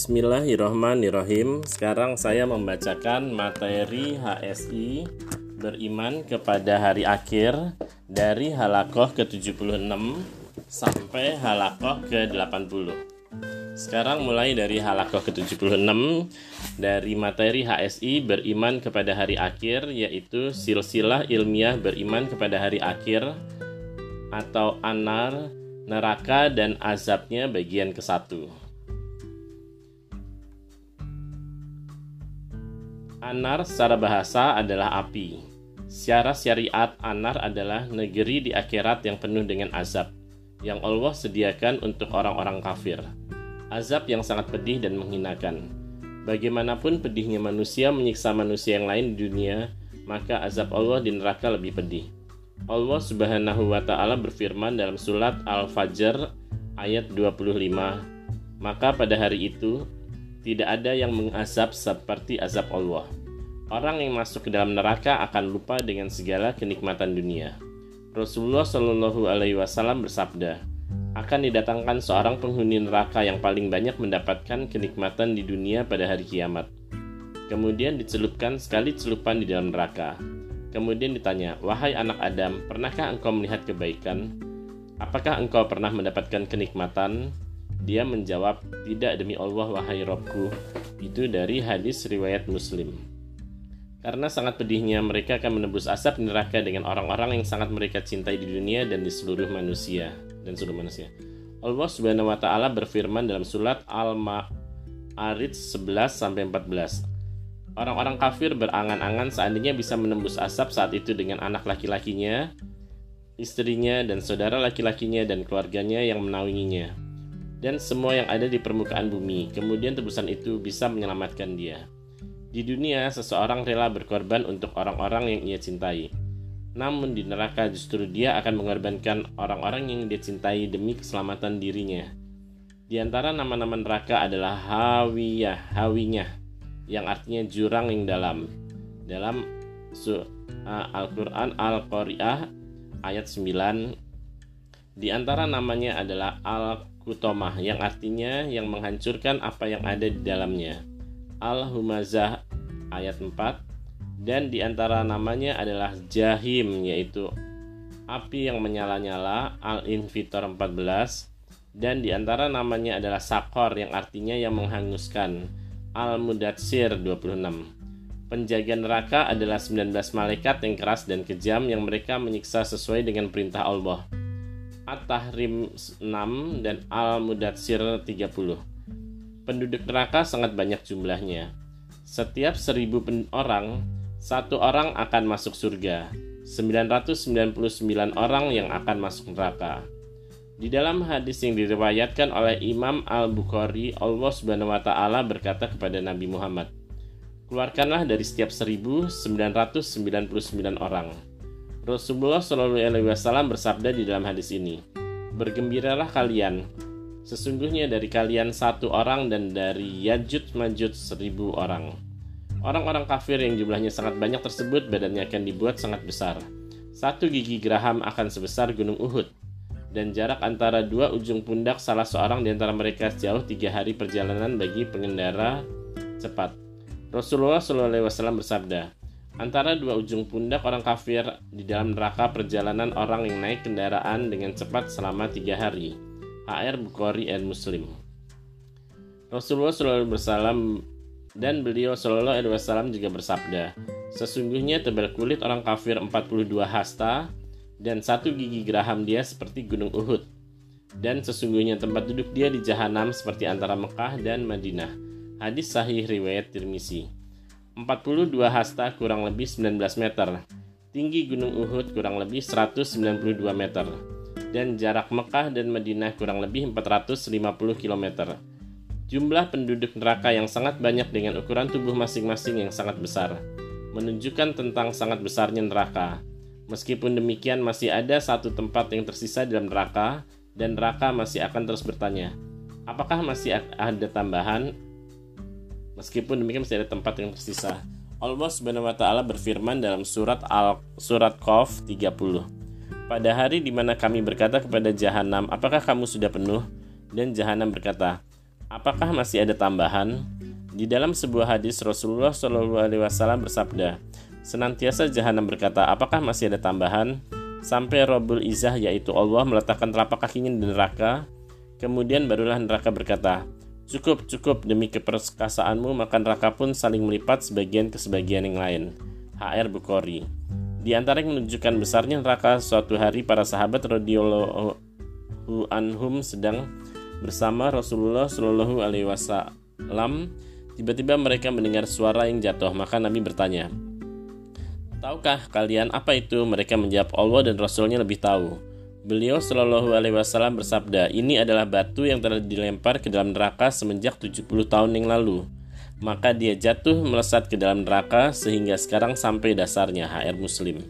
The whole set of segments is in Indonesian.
Bismillahirrahmanirrahim. Sekarang saya membacakan materi HSI beriman kepada hari akhir dari halakoh ke-76 sampai halakoh ke-80. Sekarang mulai dari halakoh ke-76 dari materi HSI beriman kepada hari akhir yaitu silsilah ilmiah beriman kepada hari akhir atau anar, neraka dan azabnya bagian ke-1. Anar secara bahasa adalah api. Secara syariat, Anar adalah negeri di akhirat yang penuh dengan azab, yang Allah sediakan untuk orang-orang kafir. Azab yang sangat pedih dan menghinakan. Bagaimanapun pedihnya manusia menyiksa manusia yang lain di dunia, maka azab Allah di neraka lebih pedih. Allah Subhanahu wa taala berfirman dalam surat Al-Fajr ayat 25, "Maka pada hari itu tidak ada yang mengazab seperti azab Allah. Orang yang masuk ke dalam neraka akan lupa dengan segala kenikmatan dunia. Rasulullah Shallallahu Alaihi Wasallam bersabda, akan didatangkan seorang penghuni neraka yang paling banyak mendapatkan kenikmatan di dunia pada hari kiamat. Kemudian dicelupkan sekali celupan di dalam neraka. Kemudian ditanya, "Wahai anak Adam, pernahkah engkau melihat kebaikan? Apakah engkau pernah mendapatkan kenikmatan?" Dia menjawab, "Tidak demi Allah wahai Robku." Itu dari hadis riwayat Muslim. Karena sangat pedihnya mereka akan menembus asap neraka dengan orang-orang yang sangat mereka cintai di dunia dan di seluruh manusia dan seluruh manusia. Allah Subhanahu wa taala berfirman dalam surat Al-Ma'arij 11 sampai 14. Orang-orang kafir berangan-angan seandainya bisa menembus asap saat itu dengan anak laki-lakinya, istrinya dan saudara laki-lakinya dan keluarganya yang menaunginya dan semua yang ada di permukaan bumi. Kemudian tebusan itu bisa menyelamatkan dia. Di dunia, seseorang rela berkorban untuk orang-orang yang ia cintai. Namun di neraka justru dia akan mengorbankan orang-orang yang dia cintai demi keselamatan dirinya. Di antara nama-nama neraka adalah Hawiyah, Hawinya, yang artinya jurang yang dalam. Dalam Al-Quran Al-Qari'ah ayat 9 di antara namanya adalah Al kutomah yang artinya yang menghancurkan apa yang ada di dalamnya. Al-Humazah ayat 4 dan di antara namanya adalah Jahim yaitu api yang menyala-nyala Al-Infitor 14 dan di antara namanya adalah Sakor yang artinya yang menghanguskan Al-Mudatsir 26 Penjaga neraka adalah 19 malaikat yang keras dan kejam yang mereka menyiksa sesuai dengan perintah Allah. At-Tahrim 6 dan Al-Mudatsir 30. Penduduk neraka sangat banyak jumlahnya. Setiap seribu orang, satu orang akan masuk surga. 999 orang yang akan masuk neraka. Di dalam hadis yang diriwayatkan oleh Imam Al-Bukhari, Allah Subhanahu wa taala berkata kepada Nabi Muhammad, "Keluarkanlah dari setiap 1999 orang." Rasulullah Shallallahu Alaihi Wasallam bersabda di dalam hadis ini, bergembiralah kalian, sesungguhnya dari kalian satu orang dan dari Yajud Majud seribu orang. Orang-orang kafir yang jumlahnya sangat banyak tersebut badannya akan dibuat sangat besar. Satu gigi geraham akan sebesar gunung Uhud, dan jarak antara dua ujung pundak salah seorang di antara mereka sejauh tiga hari perjalanan bagi pengendara cepat. Rasulullah SAW bersabda, Antara dua ujung pundak orang kafir di dalam neraka perjalanan orang yang naik kendaraan dengan cepat selama tiga hari. HR Bukhari dan Muslim. Rasulullah SAW dan beliau Shallallahu Alaihi Wasallam juga bersabda, sesungguhnya tebal kulit orang kafir 42 hasta dan satu gigi geraham dia seperti gunung Uhud. Dan sesungguhnya tempat duduk dia di jahanam seperti antara Mekah dan Madinah. Hadis sahih riwayat Tirmizi. 42 hasta kurang lebih 19 meter. Tinggi Gunung Uhud kurang lebih 192 meter. Dan jarak Mekah dan Madinah kurang lebih 450 km. Jumlah penduduk neraka yang sangat banyak dengan ukuran tubuh masing-masing yang sangat besar. Menunjukkan tentang sangat besarnya neraka. Meskipun demikian masih ada satu tempat yang tersisa dalam neraka dan neraka masih akan terus bertanya, apakah masih ada tambahan Meskipun demikian masih ada tempat yang tersisa. Allah Subhanahu wa taala berfirman dalam surat Al surat Qaf 30. Pada hari di mana kami berkata kepada jahanam, "Apakah kamu sudah penuh?" Dan jahanam berkata, Apakah masih ada tambahan? Di dalam sebuah hadis Rasulullah Shallallahu Alaihi Wasallam bersabda, senantiasa jahanam berkata, apakah masih ada tambahan? Sampai Robul Izzah yaitu Allah meletakkan telapak kakinya di neraka. Kemudian barulah neraka berkata, cukup cukup demi keperkasaanmu maka neraka pun saling melipat sebagian ke sebagian yang lain. HR Bukhari. Di antara yang menunjukkan besarnya neraka suatu hari para sahabat radhiyallahu anhum sedang bersama Rasulullah Shallallahu alaihi wasallam tiba-tiba mereka mendengar suara yang jatuh maka Nabi bertanya Tahukah kalian apa itu? Mereka menjawab Allah dan Rasulnya lebih tahu. Beliau Shallallahu Alaihi Wasallam bersabda, ini adalah batu yang telah dilempar ke dalam neraka semenjak 70 tahun yang lalu. Maka dia jatuh melesat ke dalam neraka sehingga sekarang sampai dasarnya HR Muslim.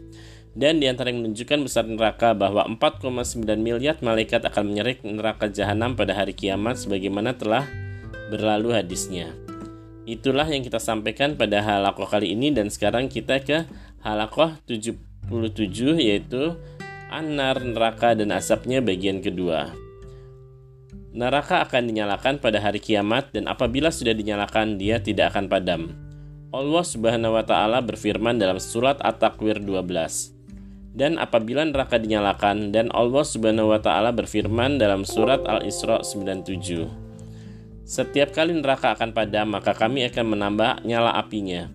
Dan di antara yang menunjukkan besar neraka bahwa 4,9 miliar malaikat akan menyerik neraka jahanam pada hari kiamat sebagaimana telah berlalu hadisnya. Itulah yang kita sampaikan pada halakoh kali ini dan sekarang kita ke halakoh 77 yaitu Anar, neraka dan asapnya bagian kedua. Neraka akan dinyalakan pada hari kiamat dan apabila sudah dinyalakan dia tidak akan padam. Allah Subhanahu wa taala berfirman dalam surat At-Takwir 12. Dan apabila neraka dinyalakan dan Allah Subhanahu wa taala berfirman dalam surat Al-Isra 97. Setiap kali neraka akan padam, maka kami akan menambah nyala apinya.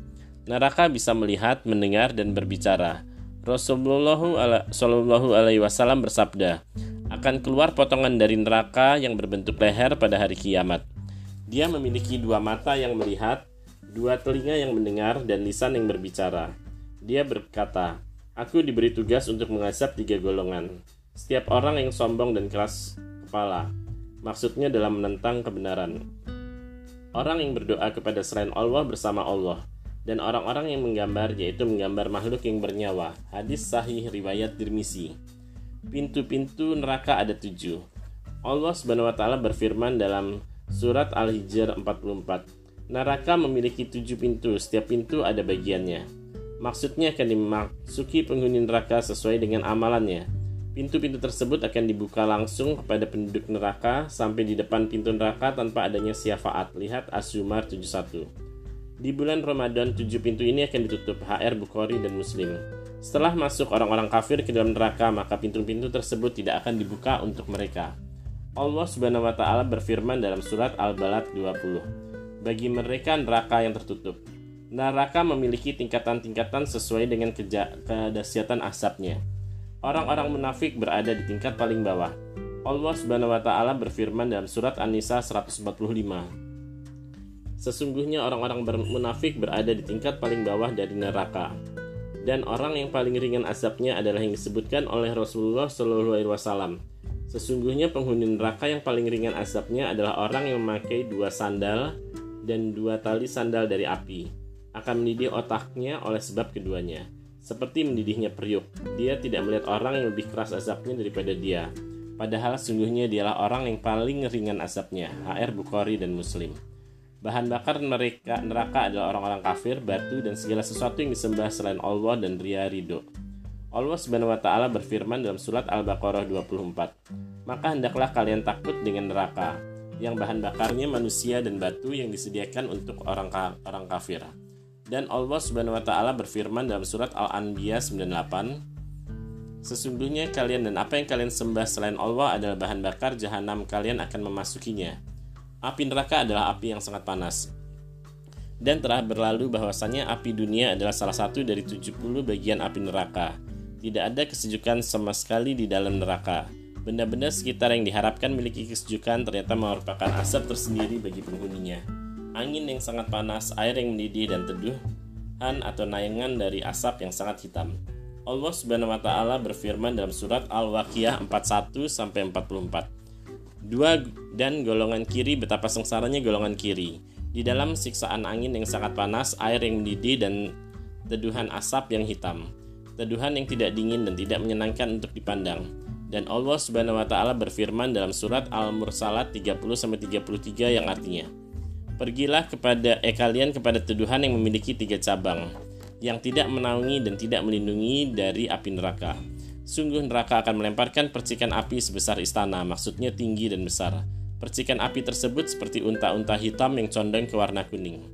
Neraka bisa melihat, mendengar, dan berbicara. Rasulullah Shallallahu Alaihi Wasallam bersabda, akan keluar potongan dari neraka yang berbentuk leher pada hari kiamat. Dia memiliki dua mata yang melihat, dua telinga yang mendengar, dan lisan yang berbicara. Dia berkata, Aku diberi tugas untuk mengasap tiga golongan. Setiap orang yang sombong dan keras kepala, maksudnya dalam menentang kebenaran. Orang yang berdoa kepada selain Allah bersama Allah dan orang-orang yang menggambar yaitu menggambar makhluk yang bernyawa. Hadis sahih riwayat Tirmizi. Pintu-pintu neraka ada tujuh. Allah Subhanahu wa taala berfirman dalam surat Al-Hijr 44. Neraka memiliki tujuh pintu, setiap pintu ada bagiannya. Maksudnya akan dimasuki penghuni neraka sesuai dengan amalannya Pintu-pintu tersebut akan dibuka langsung kepada penduduk neraka sampai di depan pintu neraka tanpa adanya syafaat. Lihat Asumar 71. Di bulan Ramadan, tujuh pintu ini akan ditutup HR Bukhari dan Muslim. Setelah masuk orang-orang kafir ke dalam neraka, maka pintu-pintu tersebut tidak akan dibuka untuk mereka. Allah Subhanahu wa taala berfirman dalam surat Al-Balad 20. Bagi mereka neraka yang tertutup. Neraka memiliki tingkatan-tingkatan sesuai dengan kedahsyatan asapnya. Orang-orang munafik berada di tingkat paling bawah. Allah Subhanahu wa taala berfirman dalam surat An-Nisa 145. Sesungguhnya orang-orang munafik berada di tingkat paling bawah dari neraka. Dan orang yang paling ringan azabnya adalah yang disebutkan oleh Rasulullah Shallallahu alaihi wasallam. Sesungguhnya penghuni neraka yang paling ringan azabnya adalah orang yang memakai dua sandal dan dua tali sandal dari api. Akan mendidih otaknya oleh sebab keduanya seperti mendidihnya periuk. Dia tidak melihat orang yang lebih keras asapnya daripada dia. Padahal sungguhnya dialah orang yang paling ringan asapnya. HR Bukhari dan Muslim. Bahan bakar mereka neraka adalah orang-orang kafir, batu, dan segala sesuatu yang disembah selain Allah dan ria ridho. Allah Subhanahu wa taala berfirman dalam surat Al-Baqarah 24. Maka hendaklah kalian takut dengan neraka yang bahan bakarnya manusia dan batu yang disediakan untuk orang orang kafir. Dan Allah Subhanahu wa taala berfirman dalam surat Al-Anbiya 98, Sesungguhnya kalian dan apa yang kalian sembah selain Allah adalah bahan bakar jahanam kalian akan memasukinya. Api neraka adalah api yang sangat panas. Dan telah berlalu bahwasanya api dunia adalah salah satu dari 70 bagian api neraka. Tidak ada kesejukan sama sekali di dalam neraka. Benda-benda sekitar yang diharapkan memiliki kesejukan ternyata merupakan asap tersendiri bagi penghuninya angin yang sangat panas, air yang mendidih dan teduhan atau nayangan dari asap yang sangat hitam. Allah Subhanahu wa taala berfirman dalam surat Al-Waqiah 41 sampai 44. Dua dan golongan kiri betapa sengsaranya golongan kiri. Di dalam siksaan angin yang sangat panas, air yang mendidih dan teduhan asap yang hitam. Teduhan yang tidak dingin dan tidak menyenangkan untuk dipandang. Dan Allah Subhanahu wa taala berfirman dalam surat Al-Mursalat 30 sampai 33 yang artinya Pergilah kepada eh kalian kepada tuduhan yang memiliki tiga cabang, yang tidak menaungi dan tidak melindungi dari api neraka. Sungguh neraka akan melemparkan percikan api sebesar istana, maksudnya tinggi dan besar. Percikan api tersebut seperti unta-unta hitam yang condong ke warna kuning.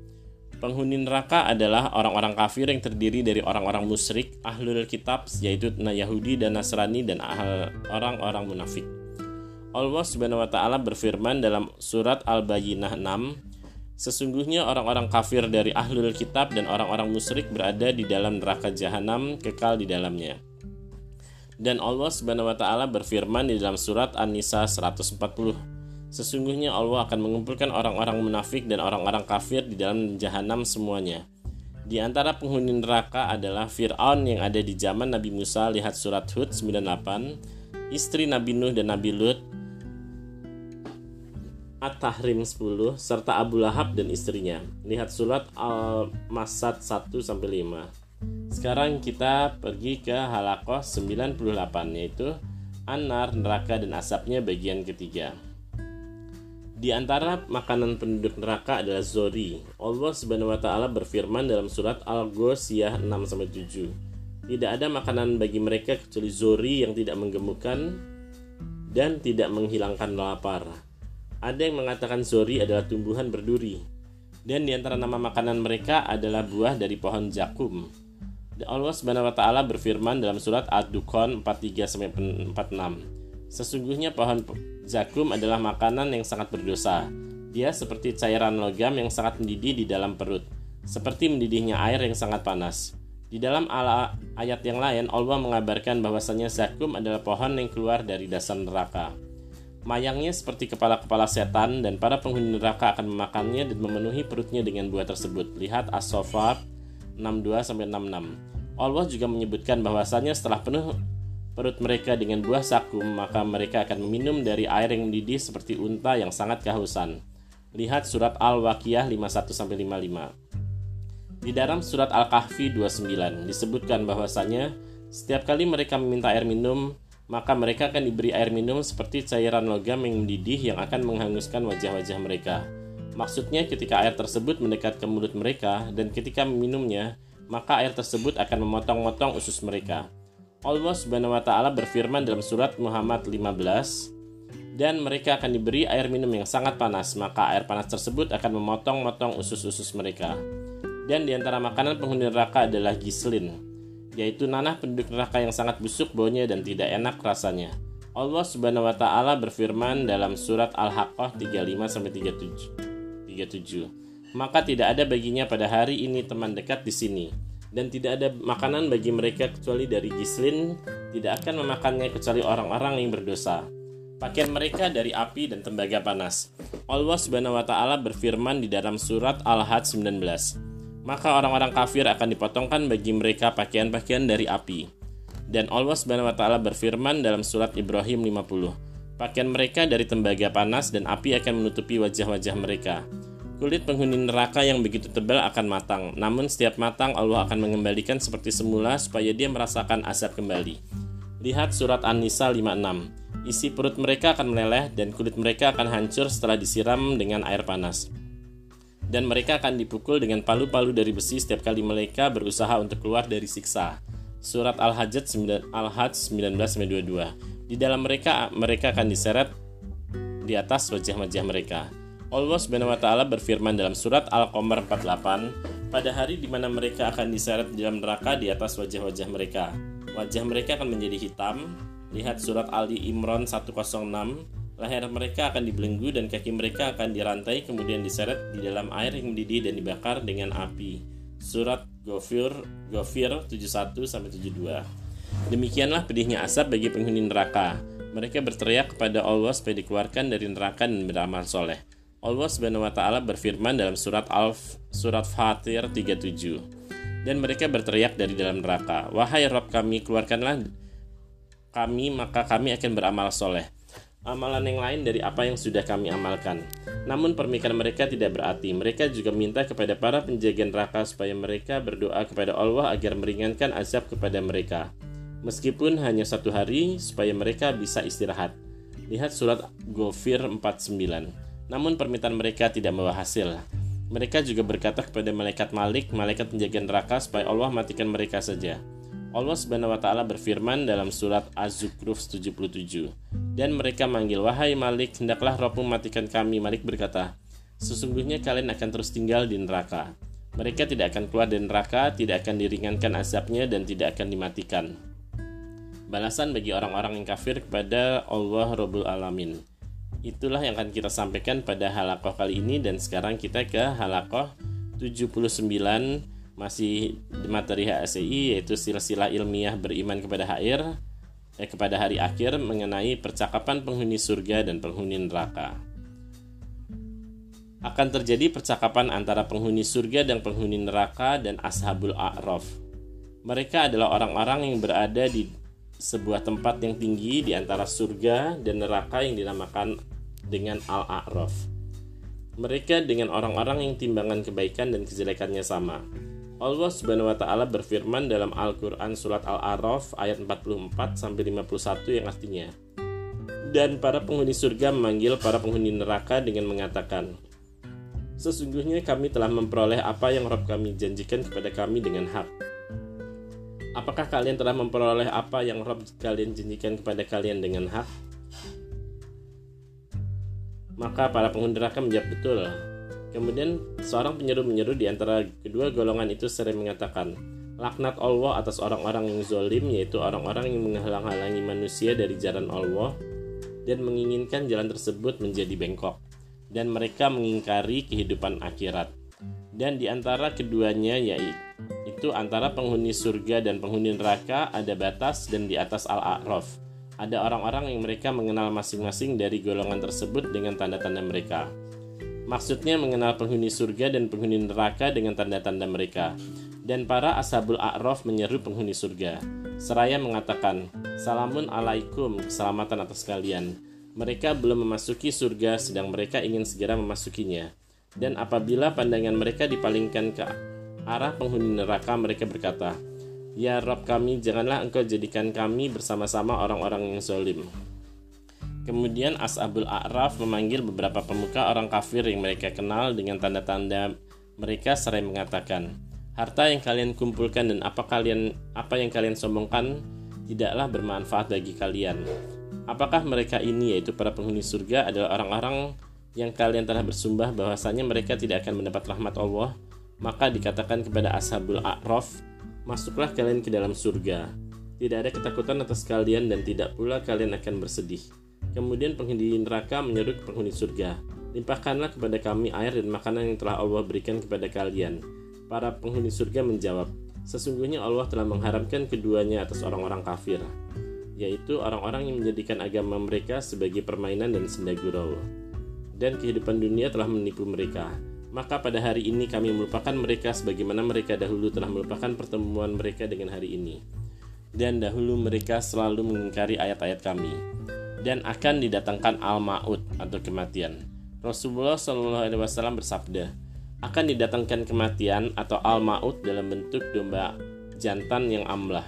Penghuni neraka adalah orang-orang kafir yang terdiri dari orang-orang musyrik, ahlul kitab, yaitu Yahudi dan Nasrani dan orang-orang munafik. Allah Subhanahu wa taala berfirman dalam surat Al-Bayyinah 6, Sesungguhnya orang-orang kafir dari ahlul kitab dan orang-orang musyrik berada di dalam neraka jahanam kekal di dalamnya. Dan Allah Subhanahu wa taala berfirman di dalam surat An-Nisa 140. Sesungguhnya Allah akan mengumpulkan orang-orang munafik dan orang-orang kafir di dalam jahanam semuanya. Di antara penghuni neraka adalah Fir'aun yang ada di zaman Nabi Musa, lihat surat Hud 98, istri Nabi Nuh dan Nabi Lut, At-Tahrim 10 serta Abu Lahab dan istrinya. Lihat surat Al-Masad 1 sampai 5. Sekarang kita pergi ke halakoh 98 yaitu Anar, neraka dan asapnya bagian ketiga. Di antara makanan penduduk neraka adalah zori. Allah Subhanahu wa taala berfirman dalam surat Al-Ghasyiyah 6 sampai 7. Tidak ada makanan bagi mereka kecuali zori yang tidak menggemukkan dan tidak menghilangkan lapar ada yang mengatakan zori adalah tumbuhan berduri. Dan di antara nama makanan mereka adalah buah dari pohon jakum. Allah Subhanahu wa taala berfirman dalam surat Ad-Dukhan 43 46. Sesungguhnya pohon jakum adalah makanan yang sangat berdosa. Dia seperti cairan logam yang sangat mendidih di dalam perut, seperti mendidihnya air yang sangat panas. Di dalam ala ayat yang lain, Allah mengabarkan bahwasanya zakum adalah pohon yang keluar dari dasar neraka. Mayangnya seperti kepala-kepala setan dan para penghuni neraka akan memakannya dan memenuhi perutnya dengan buah tersebut. Lihat As-Sofat 62 66. Allah juga menyebutkan bahwasanya setelah penuh perut mereka dengan buah sakum, maka mereka akan meminum dari air yang mendidih seperti unta yang sangat kehausan. Lihat surat Al-Waqiah 51 55. Di dalam surat Al-Kahfi 29 disebutkan bahwasanya setiap kali mereka meminta air minum, maka mereka akan diberi air minum seperti cairan logam yang mendidih yang akan menghanguskan wajah-wajah mereka. Maksudnya ketika air tersebut mendekat ke mulut mereka dan ketika meminumnya, maka air tersebut akan memotong-motong usus mereka. Allah Subhanahu wa taala berfirman dalam surat Muhammad 15, dan mereka akan diberi air minum yang sangat panas, maka air panas tersebut akan memotong-motong usus-usus mereka. Dan di antara makanan penghuni neraka adalah gislin, yaitu nanah penduduk neraka yang sangat busuk baunya dan tidak enak rasanya. Allah Subhanahu wa taala berfirman dalam surat Al-Haqqah 35 sampai 37. 37. Maka tidak ada baginya pada hari ini teman dekat di sini dan tidak ada makanan bagi mereka kecuali dari gislin, tidak akan memakannya kecuali orang-orang yang berdosa. Pakaian mereka dari api dan tembaga panas. Allah Subhanahu wa taala berfirman di dalam surat Al-Hajj 19 maka orang-orang kafir akan dipotongkan bagi mereka pakaian-pakaian dari api. Dan Allah Subhanahu wa taala berfirman dalam surat Ibrahim 50, pakaian mereka dari tembaga panas dan api akan menutupi wajah-wajah mereka. Kulit penghuni neraka yang begitu tebal akan matang, namun setiap matang Allah akan mengembalikan seperti semula supaya dia merasakan asap kembali. Lihat surat An-Nisa 56. Isi perut mereka akan meleleh dan kulit mereka akan hancur setelah disiram dengan air panas dan mereka akan dipukul dengan palu-palu dari besi setiap kali mereka berusaha untuk keluar dari siksa. Surat Al-Hajj Al-Hajj 19:22. Di dalam mereka mereka akan diseret di atas wajah-wajah mereka. Allah Subhanahu wa taala berfirman dalam surat Al-Qamar 48, pada hari di mana mereka akan diseret di dalam neraka di atas wajah-wajah mereka. Wajah mereka akan menjadi hitam. Lihat surat Ali Imran 106 Leher mereka akan dibelenggu dan kaki mereka akan dirantai kemudian diseret di dalam air yang mendidih dan dibakar dengan api. Surat Gofir Gofir 71 sampai 72. Demikianlah pedihnya asap bagi penghuni neraka. Mereka berteriak kepada Allah supaya dikeluarkan dari neraka dan beramal soleh. Allah Subhanahu wa taala berfirman dalam surat Al surat Fatir 37. Dan mereka berteriak dari dalam neraka, "Wahai Rabb kami, keluarkanlah kami, maka kami akan beramal soleh." amalan yang lain dari apa yang sudah kami amalkan. Namun permikiran mereka tidak berarti. Mereka juga minta kepada para penjaga neraka supaya mereka berdoa kepada Allah agar meringankan azab kepada mereka. Meskipun hanya satu hari supaya mereka bisa istirahat. Lihat surat Gofir 49. Namun permintaan mereka tidak membawa hasil. Mereka juga berkata kepada malaikat Malik, malaikat penjaga neraka supaya Allah matikan mereka saja. Allah Subhanahu wa taala berfirman dalam surat Az-Zukhruf 77. Dan mereka manggil, Wahai Malik, hendaklah rohmu matikan kami. Malik berkata, Sesungguhnya kalian akan terus tinggal di neraka. Mereka tidak akan keluar dari neraka, tidak akan diringankan azabnya, dan tidak akan dimatikan. Balasan bagi orang-orang yang kafir kepada Allah Rabbul Alamin. Itulah yang akan kita sampaikan pada halakoh kali ini dan sekarang kita ke halakoh 79 masih materi HSI yaitu silsilah ilmiah beriman kepada HR eh, kepada hari akhir mengenai percakapan penghuni surga dan penghuni neraka. Akan terjadi percakapan antara penghuni surga dan penghuni neraka dan ashabul a'raf. Mereka adalah orang-orang yang berada di sebuah tempat yang tinggi di antara surga dan neraka yang dinamakan dengan al-a'raf. Mereka dengan orang-orang yang timbangan kebaikan dan kejelekannya sama Allah Subhanahu wa taala berfirman dalam Al-Qur'an surat Al-A'raf ayat 44 sampai 51 yang artinya Dan para penghuni surga memanggil para penghuni neraka dengan mengatakan Sesungguhnya kami telah memperoleh apa yang Rabb kami janjikan kepada kami dengan hak Apakah kalian telah memperoleh apa yang Rabb kalian janjikan kepada kalian dengan hak? Maka para penghuni neraka menjawab betul Kemudian seorang penyeru-menyeru di antara kedua golongan itu sering mengatakan, laknat Allah atas orang-orang yang zolim, yaitu orang-orang yang menghalang-halangi manusia dari jalan Allah dan menginginkan jalan tersebut menjadi bengkok, dan mereka mengingkari kehidupan akhirat. Dan di antara keduanya yaitu antara penghuni surga dan penghuni neraka ada batas dan di atas al-a'raf. Ada orang-orang yang mereka mengenal masing-masing dari golongan tersebut dengan tanda-tanda mereka. Maksudnya mengenal penghuni surga dan penghuni neraka dengan tanda-tanda mereka. Dan para ashabul a'raf menyeru penghuni surga. Seraya mengatakan, Salamun alaikum, keselamatan atas kalian. Mereka belum memasuki surga sedang mereka ingin segera memasukinya. Dan apabila pandangan mereka dipalingkan ke arah penghuni neraka, mereka berkata, Ya Rob kami, janganlah engkau jadikan kami bersama-sama orang-orang yang zolim. Kemudian As'abul A'raf memanggil beberapa pemuka orang kafir yang mereka kenal dengan tanda-tanda mereka sering mengatakan, harta yang kalian kumpulkan dan apa kalian apa yang kalian sombongkan tidaklah bermanfaat bagi kalian. Apakah mereka ini yaitu para penghuni surga adalah orang-orang yang kalian telah bersumpah bahwasanya mereka tidak akan mendapat rahmat Allah? Maka dikatakan kepada Ashabul A'raf, masuklah kalian ke dalam surga. Tidak ada ketakutan atas kalian dan tidak pula kalian akan bersedih. Kemudian penghuni neraka menyeru ke penghuni surga, Limpahkanlah kepada kami air dan makanan yang telah Allah berikan kepada kalian. Para penghuni surga menjawab, Sesungguhnya Allah telah mengharamkan keduanya atas orang-orang kafir, yaitu orang-orang yang menjadikan agama mereka sebagai permainan dan senda gurau. Dan kehidupan dunia telah menipu mereka. Maka pada hari ini kami melupakan mereka sebagaimana mereka dahulu telah melupakan pertemuan mereka dengan hari ini. Dan dahulu mereka selalu mengingkari ayat-ayat kami dan akan didatangkan al-maut atau kematian. Rasulullah Shallallahu Alaihi Wasallam bersabda, akan didatangkan kematian atau al-maut dalam bentuk domba jantan yang amlah.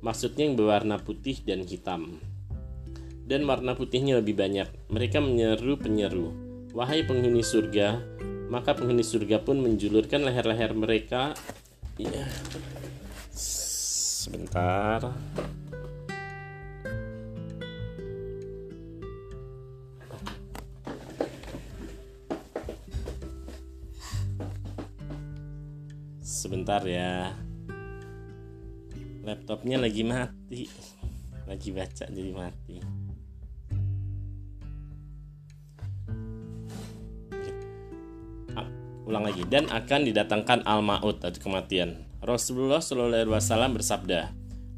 Maksudnya yang berwarna putih dan hitam. Dan warna putihnya lebih banyak. Mereka menyeru penyeru, wahai penghuni surga, maka penghuni surga pun menjulurkan leher-leher mereka. Ya. Sebentar. sebentar ya laptopnya lagi mati lagi baca jadi mati ulang lagi dan akan didatangkan al maut atau kematian Rasulullah Shallallahu Alaihi Wasallam bersabda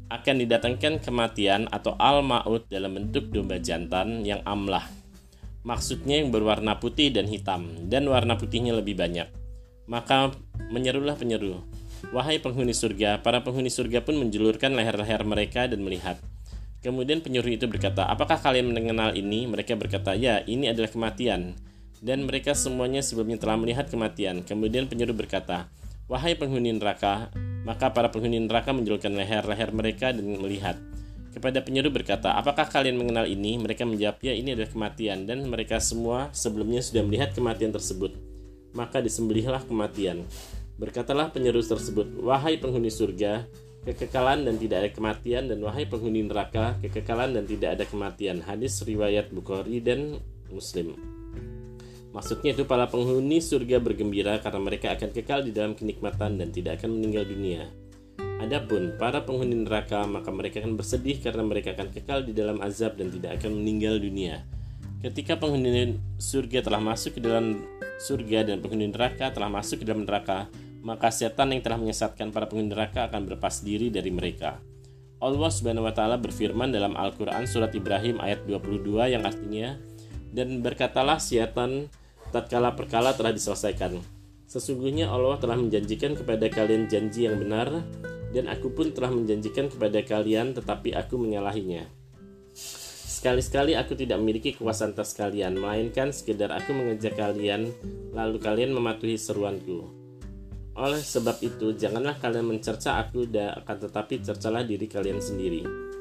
akan didatangkan kematian atau al maut dalam bentuk domba jantan yang amlah maksudnya yang berwarna putih dan hitam dan warna putihnya lebih banyak maka menyerulah penyeru, Wahai penghuni surga, para penghuni surga pun menjulurkan leher-leher mereka dan melihat. Kemudian penyeru itu berkata, apakah kalian mengenal ini? Mereka berkata, ya, ini adalah kematian. Dan mereka semuanya sebelumnya telah melihat kematian. Kemudian penyeru berkata, wahai penghuni neraka, maka para penghuni neraka menjulurkan leher-leher mereka dan melihat. Kepada penyeru berkata, apakah kalian mengenal ini? Mereka menjawab, ya ini adalah kematian. Dan mereka semua sebelumnya sudah melihat kematian tersebut maka disembelihlah kematian. Berkatalah penyeru tersebut, "Wahai penghuni surga, kekekalan dan tidak ada kematian dan wahai penghuni neraka kekekalan dan tidak ada kematian hadis riwayat Bukhari dan Muslim Maksudnya itu para penghuni surga bergembira karena mereka akan kekal di dalam kenikmatan dan tidak akan meninggal dunia. Adapun para penghuni neraka maka mereka akan bersedih karena mereka akan kekal di dalam azab dan tidak akan meninggal dunia. Ketika penghuni surga telah masuk ke dalam surga dan penghuni neraka telah masuk ke dalam neraka, maka setan yang telah menyesatkan para penghuni neraka akan berpas diri dari mereka. Allah Subhanahu wa taala berfirman dalam Al-Qur'an surat Ibrahim ayat 22 yang artinya dan berkatalah setan tatkala perkala telah diselesaikan. Sesungguhnya Allah telah menjanjikan kepada kalian janji yang benar, dan aku pun telah menjanjikan kepada kalian, tetapi aku menyalahinya. Sekali-sekali aku tidak memiliki kekuasaan atas kalian, melainkan sekedar aku mengejak kalian, lalu kalian mematuhi seruanku. Oleh sebab itu, janganlah kalian mencerca aku, akan tetapi cercalah diri kalian sendiri.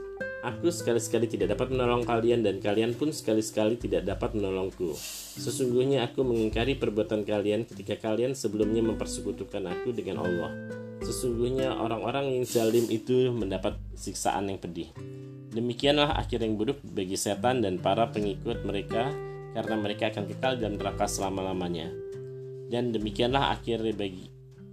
Aku sekali-sekali tidak dapat menolong kalian dan kalian pun sekali-sekali tidak dapat menolongku. Sesungguhnya aku mengingkari perbuatan kalian ketika kalian sebelumnya mempersekutukan aku dengan Allah. Sesungguhnya orang-orang yang zalim itu mendapat siksaan yang pedih. Demikianlah akhir yang buruk bagi setan dan para pengikut mereka karena mereka akan kekal dalam neraka selama-lamanya. Dan demikianlah akhir bagi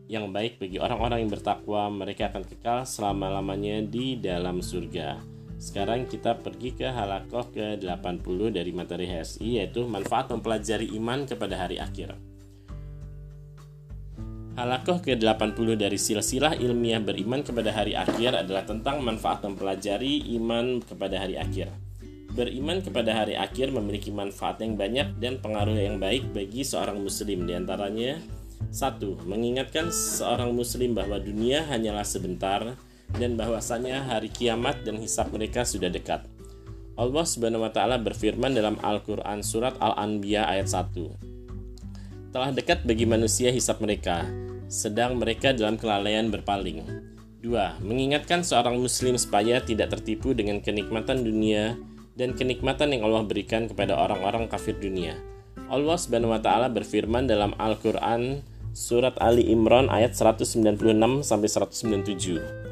yang baik bagi orang-orang yang bertakwa, mereka akan kekal selama-lamanya di dalam surga. Sekarang kita pergi ke halakoh ke-80 dari materi HSI yaitu manfaat mempelajari iman kepada hari akhir. Halakoh ke-80 dari silsilah ilmiah beriman kepada hari akhir adalah tentang manfaat mempelajari iman kepada hari akhir. Beriman kepada hari akhir memiliki manfaat yang banyak dan pengaruh yang baik bagi seorang muslim di antaranya satu, mengingatkan seorang muslim bahwa dunia hanyalah sebentar, dan bahwasanya hari kiamat dan hisab mereka sudah dekat. Allah Subhanahu wa taala berfirman dalam Al-Qur'an surat Al-Anbiya ayat 1. Telah dekat bagi manusia hisab mereka, sedang mereka dalam kelalaian berpaling. 2. Mengingatkan seorang muslim supaya tidak tertipu dengan kenikmatan dunia dan kenikmatan yang Allah berikan kepada orang-orang kafir dunia. Allah Subhanahu wa taala berfirman dalam Al-Qur'an surat Ali Imran ayat 196 sampai 197.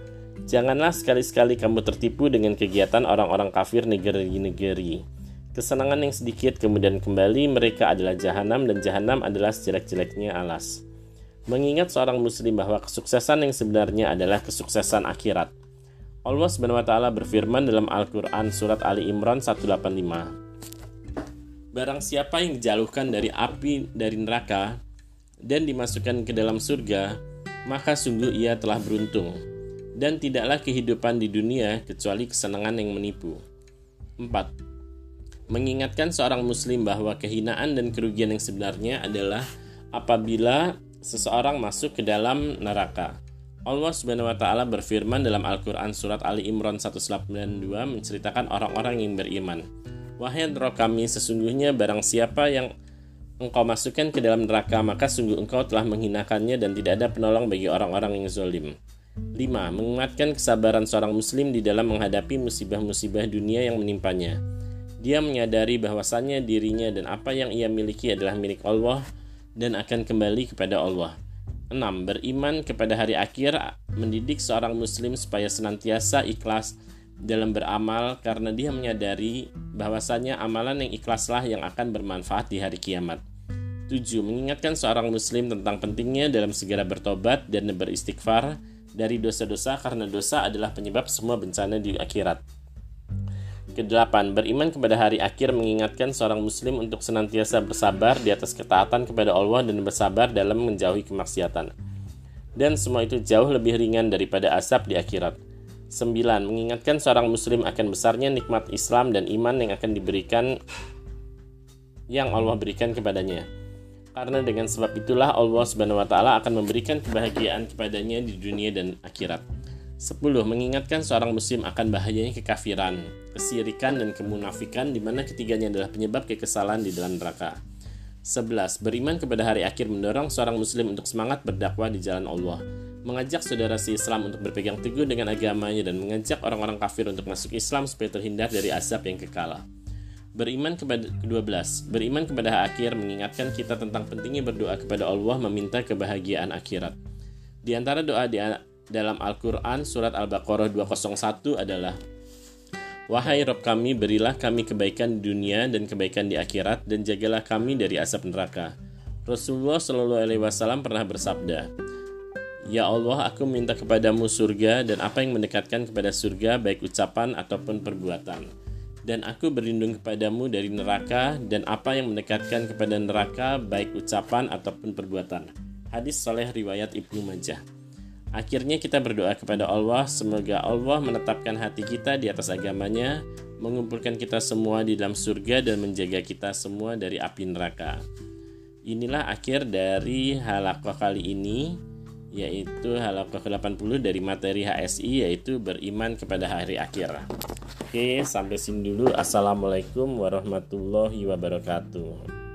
Janganlah sekali-sekali kamu tertipu dengan kegiatan orang-orang kafir negeri-negeri. Kesenangan yang sedikit kemudian kembali mereka adalah jahanam dan jahanam adalah sejelek-jeleknya alas. Mengingat seorang muslim bahwa kesuksesan yang sebenarnya adalah kesuksesan akhirat. Allah taala berfirman dalam Al-Qur'an surat Ali Imran 185. Barang siapa yang dijauhkan dari api dari neraka dan dimasukkan ke dalam surga, maka sungguh ia telah beruntung dan tidaklah kehidupan di dunia kecuali kesenangan yang menipu. 4. Mengingatkan seorang muslim bahwa kehinaan dan kerugian yang sebenarnya adalah apabila seseorang masuk ke dalam neraka. Allah Subhanahu wa taala berfirman dalam Al-Qur'an surat Ali Imran 192 menceritakan orang-orang yang beriman. Wahai roh kami, sesungguhnya barang siapa yang engkau masukkan ke dalam neraka, maka sungguh engkau telah menghinakannya dan tidak ada penolong bagi orang-orang yang zolim. 5. Menguatkan kesabaran seorang muslim di dalam menghadapi musibah-musibah dunia yang menimpanya. Dia menyadari bahwasannya dirinya dan apa yang ia miliki adalah milik Allah dan akan kembali kepada Allah. 6. Beriman kepada hari akhir mendidik seorang muslim supaya senantiasa ikhlas dalam beramal karena dia menyadari bahwasanya amalan yang ikhlaslah yang akan bermanfaat di hari kiamat. 7. Mengingatkan seorang muslim tentang pentingnya dalam segera bertobat dan beristighfar dari dosa-dosa karena dosa adalah penyebab semua bencana di akhirat. Kedelapan, beriman kepada hari akhir mengingatkan seorang muslim untuk senantiasa bersabar di atas ketaatan kepada Allah dan bersabar dalam menjauhi kemaksiatan. Dan semua itu jauh lebih ringan daripada asap di akhirat. Sembilan, mengingatkan seorang muslim akan besarnya nikmat Islam dan iman yang akan diberikan yang Allah berikan kepadanya. Karena dengan sebab itulah Allah Subhanahu wa taala akan memberikan kebahagiaan kepadanya di dunia dan akhirat. 10. Mengingatkan seorang muslim akan bahayanya kekafiran, kesirikan dan kemunafikan di mana ketiganya adalah penyebab kekesalan di dalam neraka. 11. Beriman kepada hari akhir mendorong seorang muslim untuk semangat berdakwah di jalan Allah, mengajak saudara si Islam untuk berpegang teguh dengan agamanya dan mengajak orang-orang kafir untuk masuk Islam supaya terhindar dari azab yang kekal. Beriman kepada ke-12, beriman kepada akhir mengingatkan kita tentang pentingnya berdoa kepada Allah meminta kebahagiaan akhirat. Di antara doa di dalam Al-Quran surat Al-Baqarah 201 adalah Wahai Rob kami, berilah kami kebaikan di dunia dan kebaikan di akhirat, dan jagalah kami dari asap neraka. Rasulullah Shallallahu Alaihi Wasallam pernah bersabda, Ya Allah, aku minta kepadamu surga dan apa yang mendekatkan kepada surga baik ucapan ataupun perbuatan. Dan aku berlindung kepadamu dari neraka dan apa yang mendekatkan kepada neraka baik ucapan ataupun perbuatan. Hadis soleh riwayat Ibnu Majah. Akhirnya kita berdoa kepada Allah, semoga Allah menetapkan hati kita di atas agamanya, mengumpulkan kita semua di dalam surga dan menjaga kita semua dari api neraka. Inilah akhir dari halakoh kali ini, yaitu halakoh ke-80 dari materi HSI, yaitu beriman kepada hari akhir. Oke, sampai sini dulu. Assalamualaikum warahmatullahi wabarakatuh.